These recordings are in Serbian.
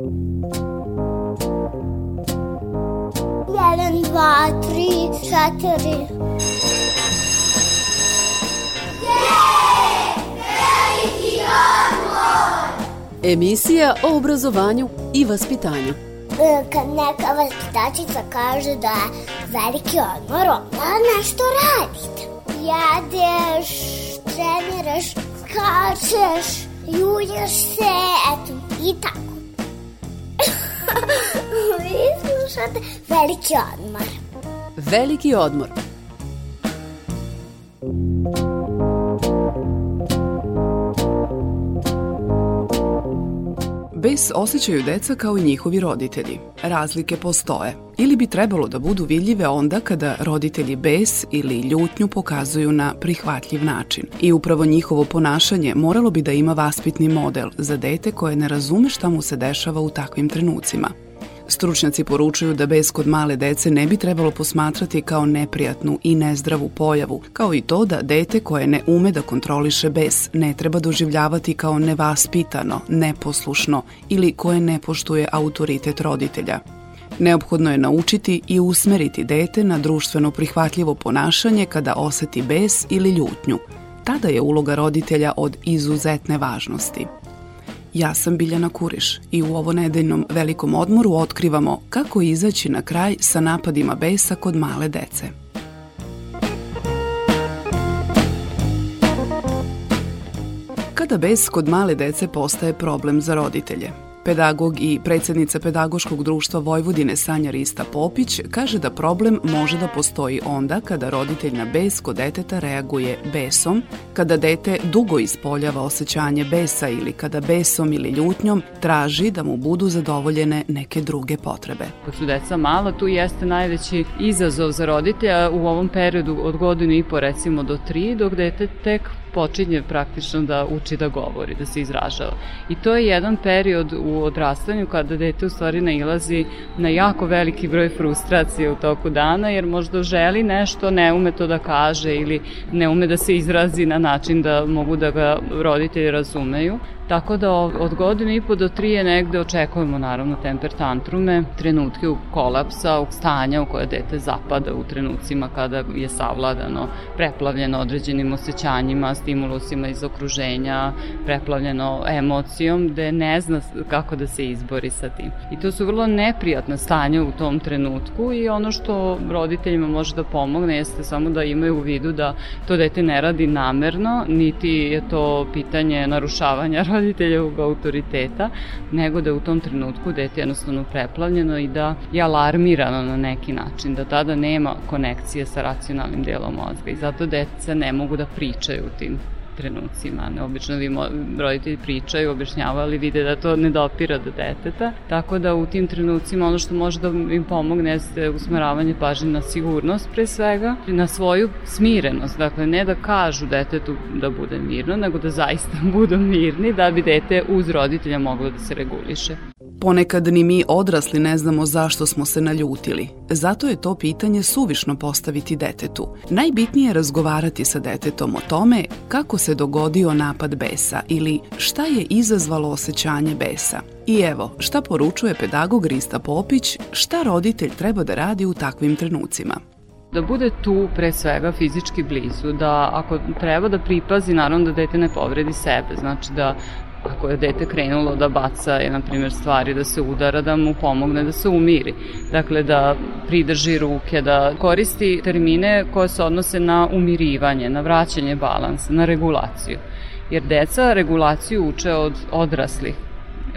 Jedan, dva, tri, četiri. Emisija o obrazovanju i vaspitanju. E, Kad neka vaspitačica kaže da je veliki odmor, onda nešto radite. Jedeš, treniraš, skačeš, julješ se, eto, i tako. Vi slušate veliki odmor. Veliki odmor. Bes osjećaju deca kao i njihovi roditelji. Razlike postoje. Ili bi trebalo da budu vidljive onda kada roditelji bes ili ljutnju pokazuju na prihvatljiv način. I upravo njihovo ponašanje moralo bi da ima vaspitni model za dete koje ne razume šta mu se dešava u takvim trenucima. Stručnjaci poručuju da bes kod male dece ne bi trebalo posmatrati kao neprijatnu i nezdravu pojavu, kao i to da dete koje ne ume da kontroliše bes ne treba doživljavati kao nevaspitano, neposlušno ili koje ne poštuje autoritet roditelja. Neophodno je naučiti i usmeriti dete na društveno prihvatljivo ponašanje kada oseti bes ili ljutnju. Tada je uloga roditelja od izuzetne važnosti. Ja sam Biljana Kuriš i u ovo nedeljnom velikom odmoru otkrivamo kako izaći na kraj sa napadima besa kod male dece. Kada bes kod male dece postaje problem za roditelje? Pedagog i predsednica Pedagoškog društva Vojvodine Sanja Rista Popić kaže da problem može da postoji onda kada roditelj na bes kod deteta reaguje besom, kada dete dugo ispoljava osjećanje besa ili kada besom ili ljutnjom traži da mu budu zadovoljene neke druge potrebe. Kad su deca mala, tu jeste najveći izazov za roditelja u ovom periodu od godinu i po recimo do tri, dok dete tek počinje praktično da uči da govori, da se izražava. I to je jedan period u odrastanju kada dete u stvari nailazi na jako veliki broj frustracije u toku dana, jer možda želi nešto, ne ume to da kaže ili ne ume da se izrazi na način da mogu da ga roditelji razumeju. Tako da od godinu i po do tri je negde očekujemo naravno temper tantrume, trenutke u kolapsa, stanja u koje dete zapada u trenucima kada je savladano, preplavljeno određenim osjećanjima, stimulusima iz okruženja, preplavljeno emocijom, gde ne zna kako da se izbori sa tim. I to su vrlo neprijatna stanja u tom trenutku i ono što roditeljima može da pomogne jeste samo da imaju u vidu da to dete ne radi namerno, niti je to pitanje narušavanja roditeljevog autoriteta, nego da u tom trenutku dete jednostavno preplavljeno i da je alarmirano na neki način, da tada nema konekcije sa racionalnim delom mozga i zato deca ne mogu da pričaju tim trenucima. Neobično vi roditelji pričaju, objašnjavaju, ali vide da to ne dopira do deteta. Tako da u tim trenucima ono što može da im pomogne jeste usmeravanje pažnje na sigurnost pre svega, na svoju smirenost. Dakle, ne da kažu detetu da bude mirno, nego da zaista budu mirni da bi dete uz roditelja moglo da se reguliše. Ponekad ni mi odrasli ne znamo zašto smo se naljutili. Zato je to pitanje suvišno postaviti detetu. Najbitnije je razgovarati sa detetom o tome kako se dogodio napad besa ili šta je izazvalo osjećanje besa. I evo, šta poručuje pedagog Rista Popić, šta roditelj treba da radi u takvim trenucima da bude tu pre svega fizički blizu, da ako treba da pripazi, naravno da dete ne povredi sebe, znači da ako je dete krenulo da baca, je, na primjer, stvari, da se udara, da mu pomogne da se umiri. Dakle, da pridrži ruke, da koristi termine koje se odnose na umirivanje, na vraćanje balansa, na regulaciju. Jer deca regulaciju uče od odraslih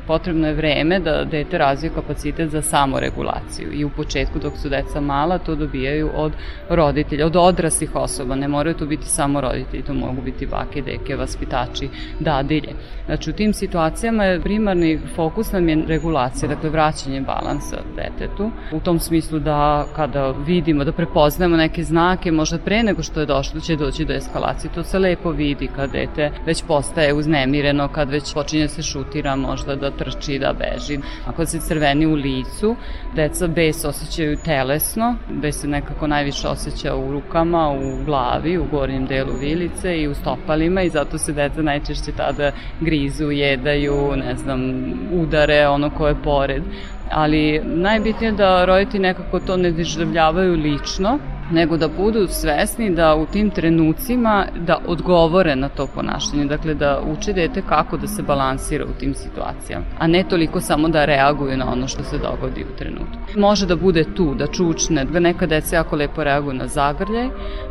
potrebno je vreme da dete razvije kapacitet za samoregulaciju. I u početku dok su deca mala to dobijaju od roditelja, od odraslih osoba, ne moraju to biti samo roditelji, to mogu biti bake, deke, vaspitači, dadilje. Znači u tim situacijama je primarni fokus nam je regulacija, dakle vraćanje balansa detetu, u tom smislu da kada vidimo, da prepoznajemo neke znake, možda pre nego što je došlo će doći do eskalacije, to se lepo vidi kad dete već postaje uznemireno, kad već počinje se šutira, možda da trči, da beži. Ako se crveni u licu, deca bes osjećaju telesno, bes se nekako najviše osjeća u rukama, u glavi, u gornjem delu vilice i u stopalima i zato se deca najčešće tada grizu, jedaju, ne znam, udare ono ko je pored ali najbitnije da roditelji nekako to ne doživljavaju lično, nego da budu svesni da u tim trenucima da odgovore na to ponašanje, dakle da uče dete kako da se balansira u tim situacijama, a ne toliko samo da reaguju na ono što se dogodi u trenutku. Može da bude tu, da čučne, da neka deca jako lepo reaguju na zagrljaj,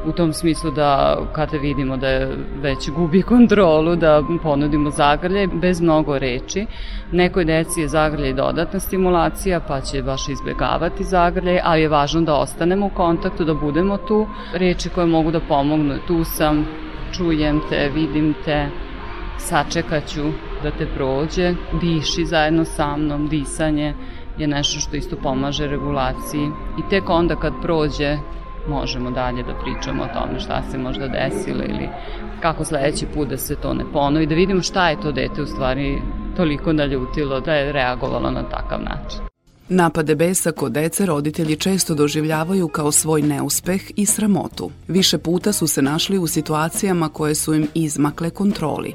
u tom smislu da kada vidimo da je već gubi kontrolu, da ponudimo zagrljaj bez mnogo reči. Nekoj deci je zagrljaj dodatna stimulacija, pa će baš izbegavati zagrljaj, ali je važno da ostanemo u kontaktu, da budemo tu. Reči koje mogu da pomognu, tu sam, čujem te, vidim te, sačekaću da te prođe, diši zajedno sa mnom, disanje je nešto što isto pomaže regulaciji i tek onda kad prođe možemo dalje da pričamo o tome šta se možda desilo ili kako sledeći put da se to ne ponovi, da vidimo šta je to dete u stvari toliko naljutilo da je reagovalo na takav način. Napade besa kod dece roditelji često doživljavaju kao svoj neuspeh i sramotu. Više puta su se našli u situacijama koje su im izmakle kontroli.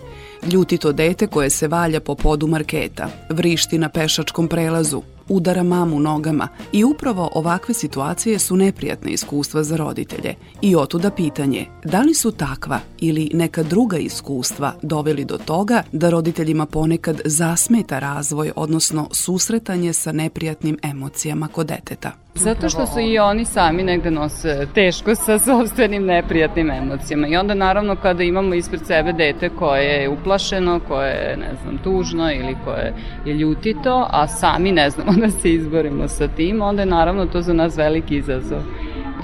Ljutito dete koje se valja po podu marketa, vrišti na pešačkom prelazu, udara mamu nogama i upravo ovakve situacije su neprijatne iskustva za roditelje. I otuda pitanje, da li su takva ili neka druga iskustva doveli do toga da roditeljima ponekad zasmeta razvoj, odnosno susretanje sa neprijatnim emocijama kod deteta? Zato što su i oni sami negde nose teško sa sobstvenim neprijatnim emocijama. I onda naravno kada imamo ispred sebe dete koje je uplašeno, koje je, ne znam, tužno ili koje je ljutito, a sami ne znamo da se izborimo sa tim, onda je naravno to za nas veliki izazov.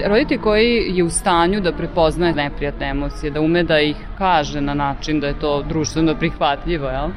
Roditelj koji je u stanju da prepoznaje neprijatne emocije, da ume da ih kaže na način da je to društveno prihvatljivo, jel?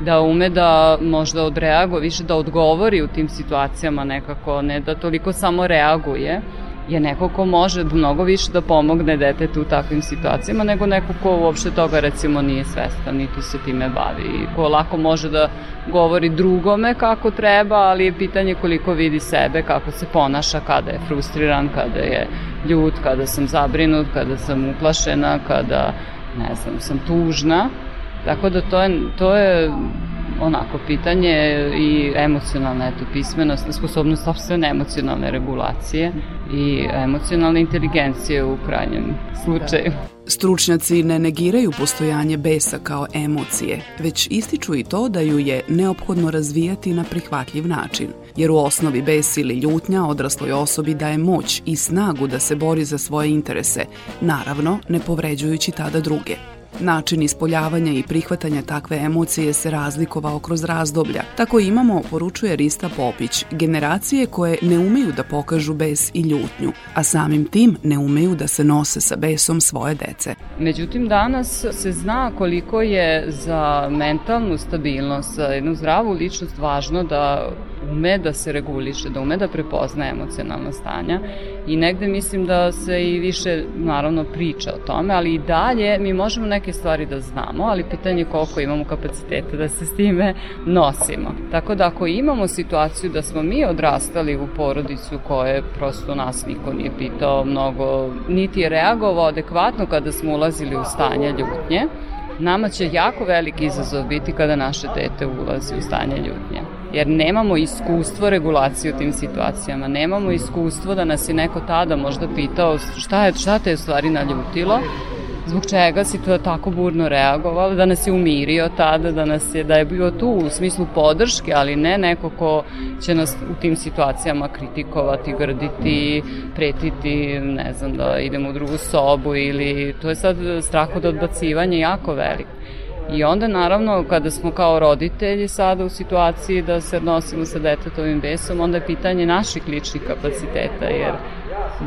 Da ume da možda odreaguje, više da odgovori u tim situacijama nekako, ne da toliko samo reaguje, je neko ko može mnogo više da pomogne detetu u takvim situacijama nego neko ko uopšte toga recimo nije svestan niti se time bavi i ko lako može da govori drugome kako treba, ali je pitanje koliko vidi sebe, kako se ponaša kada je frustriran, kada je ljut, kada sam zabrinut, kada sam uplašena, kada ne znam, sam tužna Tako da to je, to je onako pitanje i emocionalna eto, pismenost, sposobnost sobstvene emocionalne regulacije i emocionalne inteligencije u krajnjem slučaju. Da. Stručnjaci ne negiraju postojanje besa kao emocije, već ističu i to da ju je neophodno razvijati na prihvatljiv način, jer u osnovi bes ili ljutnja odrasloj osobi daje moć i snagu da se bori za svoje interese, naravno ne povređujući tada druge. Način ispoljavanja i prihvatanja takve emocije se razlikovao kroz razdoblja. Tako imamo, poručuje Rista Popić, generacije koje ne umeju da pokažu bes i ljutnju, a samim tim ne umeju da se nose sa besom svoje dece. Međutim, danas se zna koliko je za mentalnu stabilnost, za jednu zdravu ličnost važno da ume da se reguliše, da ume da prepozna emocionalna stanja i negde mislim da se i više naravno priča o tome, ali i dalje mi možemo neke stvari da znamo, ali pitanje je koliko imamo kapaciteta da se s time nosimo. Tako da ako imamo situaciju da smo mi odrastali u porodicu koje prosto nas niko nije pitao mnogo, niti je reagovao adekvatno kada smo ulazili u stanje ljutnje, nama će jako veliki izazov biti kada naše dete ulazi u stanje ljutnje jer nemamo iskustvo regulacije u tim situacijama, nemamo iskustvo da nas je neko tada možda pitao šta, je, šta te je stvari naljutilo, zbog čega si to tako burno reagovala, da nas je umirio tada, da nas je, da je bio tu u smislu podrške, ali ne neko ko će nas u tim situacijama kritikovati, grditi, pretiti, ne znam, da idemo u drugu sobu ili to je sad strah od odbacivanja jako velik. I onda naravno kada smo kao roditelji sada u situaciji da se odnosimo sa detetovim besom, onda je pitanje naših ličnih kapaciteta, jer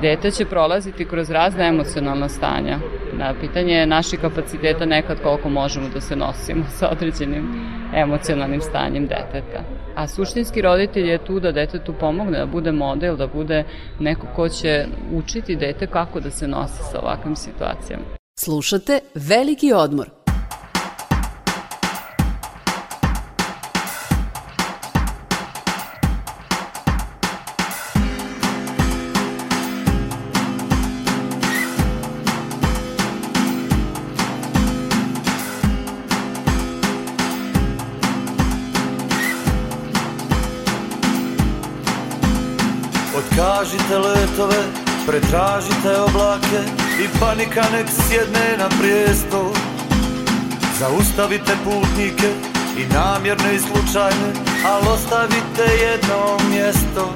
dete će prolaziti kroz razne emocionalna stanja. Da, pitanje je naših kapaciteta nekad koliko možemo da se nosimo sa određenim emocionalnim stanjem deteta. A suštinski roditelj je tu da detetu pomogne, da bude model, da bude neko ko će učiti dete kako da se nosi sa ovakvim situacijama. Slušate Veliki odmor Otkažite letove, pretražite oblake I panika nek sjedne na prijesto Zaustavite putnike i namjerne i slučajne Al ostavite jedno mjesto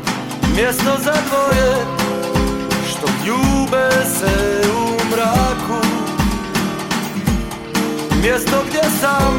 Mjesto za dvoje Što ljube se u mraku. Mjesto gdje samo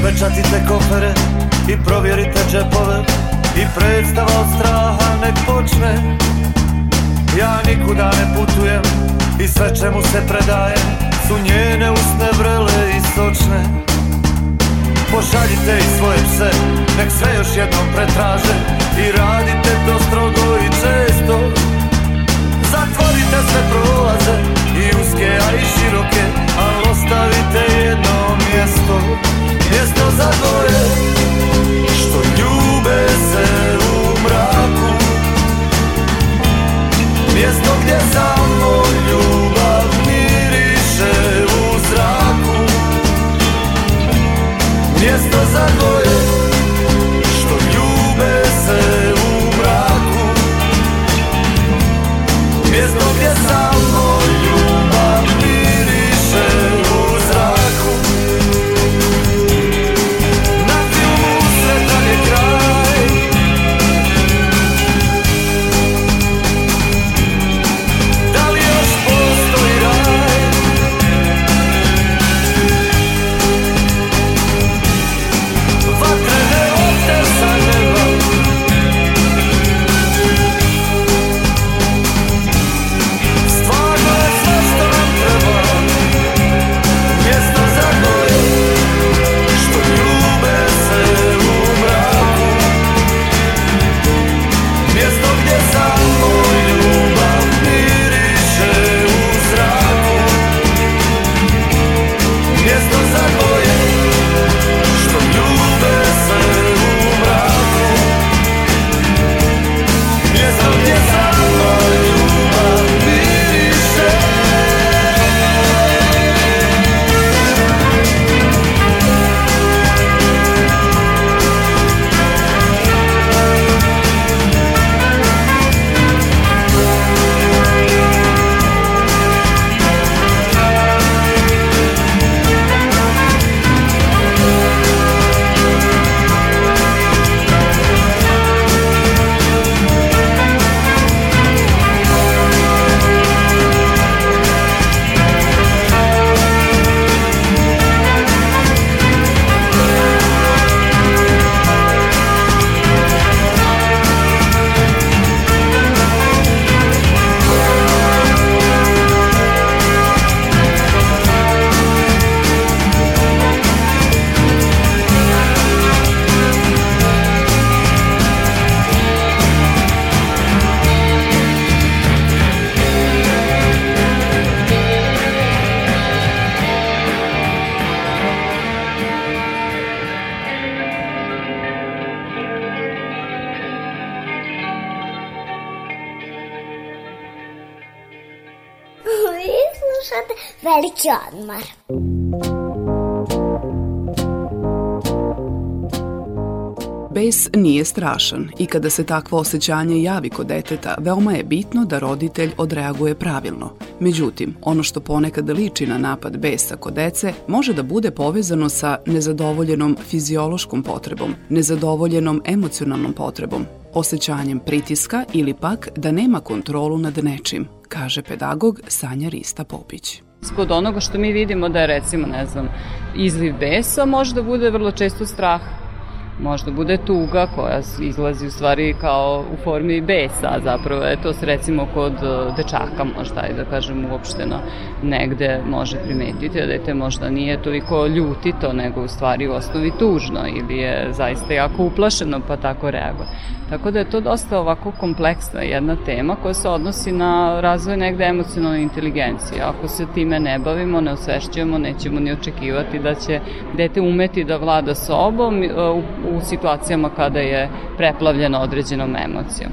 Otpečatite kofere i provjerite džepove I predstava od straha nek počne. Ja nikuda ne putujem i sve čemu se predajem Su njene usne vrele i sočne. Pošaljite i svoje pse, nek sve još jednom pretraže I radite to strogo i često. Zatvorite sve prolaze i uske, a i široke Al ostavite jedno mjesto, mjesto za dvoje Veliki odmor. Bes nije strašan i kada se takvo osjećanje javi kod deteta, veoma je bitno da roditelj odreaguje pravilno. Međutim, ono što ponekad liči na napad besa kod dece može da bude povezano sa nezadovoljenom fiziološkom potrebom, nezadovoljenom emocionalnom potrebom, osjećanjem pritiska ili pak da nema kontrolu nad nečim, kaže pedagog Sanja Rista Popić. Kod onoga što mi vidimo da je recimo, ne znam, izliv besa može da bude vrlo često strah možda bude tuga koja izlazi u stvari kao u formi besa, zapravo je to recimo kod e, dečaka možda, da kažem uopšteno negde može primetiti, da dete možda nije toliko ljutito, nego u stvari u osnovi tužno ili je zaista jako uplašeno pa tako reaguje. Tako da je to dosta ovako kompleksna jedna tema koja se odnosi na razvoj negde emocionalne inteligencije. Ako se time ne bavimo, ne osvešćujemo, nećemo ni očekivati da će dete umeti da vlada sobom e, u, situacijama kada je preplavljeno određenom emocijom.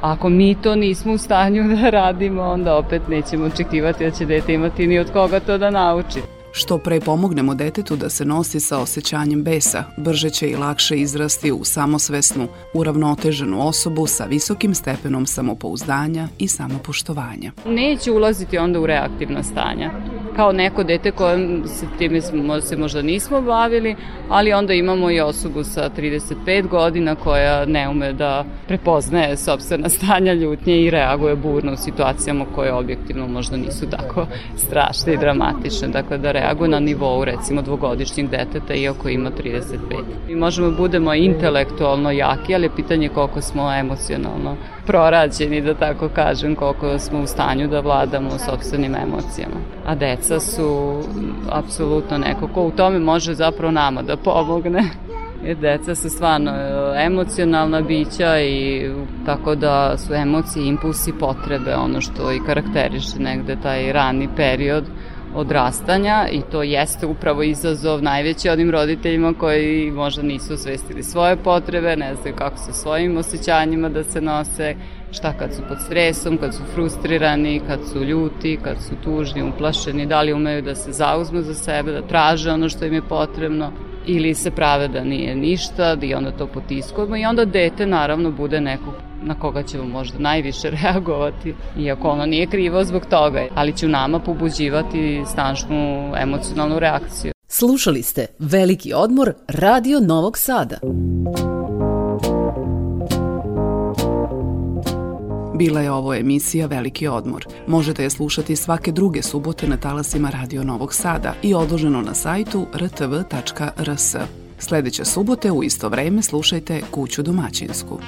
Ako mi to nismo u stanju da radimo, onda opet nećemo očekivati da će dete imati ni od koga to da nauči. Što pre pomognemo detetu da se nosi sa osjećanjem besa, brže će i lakše izrasti u samosvesnu, uravnoteženu osobu sa visokim stepenom samopouzdanja i samopoštovanja. Neće ulaziti onda u reaktivna stanja. Kao neko dete koje se time se možda nismo bavili, ali onda imamo i osobu sa 35 godina koja ne ume da prepoznaje sobstvena stanja ljutnje i reaguje burno u situacijama koje objektivno možda nisu tako strašne i dramatične. Dakle, da reaguje na nivou recimo dvogodišnjeg deteta iako ima 35. Mi možemo da budemo intelektualno jaki, ali je pitanje koliko smo emocionalno prorađeni, da tako kažem, koliko smo u stanju da vladamo sobstvenim emocijama. A deca su apsolutno neko ko u tome može zapravo nama da pomogne. Jer deca su stvarno e, emocionalna bića i tako da su emocije, impulsi, potrebe, ono što i karakteriše negde taj rani period odrastanja i to jeste upravo izazov najveći onim roditeljima koji možda nisu osvestili svoje potrebe, ne znaju kako sa svojim osjećanjima da se nose, šta kad su pod stresom, kad su frustrirani, kad su ljuti, kad su tužni, uplašeni, da li umeju da se zauzmu za sebe, da traže ono što im je potrebno ili se prave da nije ništa i onda to potiskujemo i onda dete naravno bude neko na koga ćemo možda najviše reagovati, iako ono nije krivo zbog toga, ali će u nama pobuđivati snažnu emocionalnu reakciju. Slušali ste Veliki odmor Radio Novog Sada. Bila je ovo emisija Veliki odmor. Možete je slušati svake druge subote na talasima Radio Novog Sada i odloženo na sajtu rtv.rs. Sledeće subote u isto vreme slušajte Kuću domaćinsku.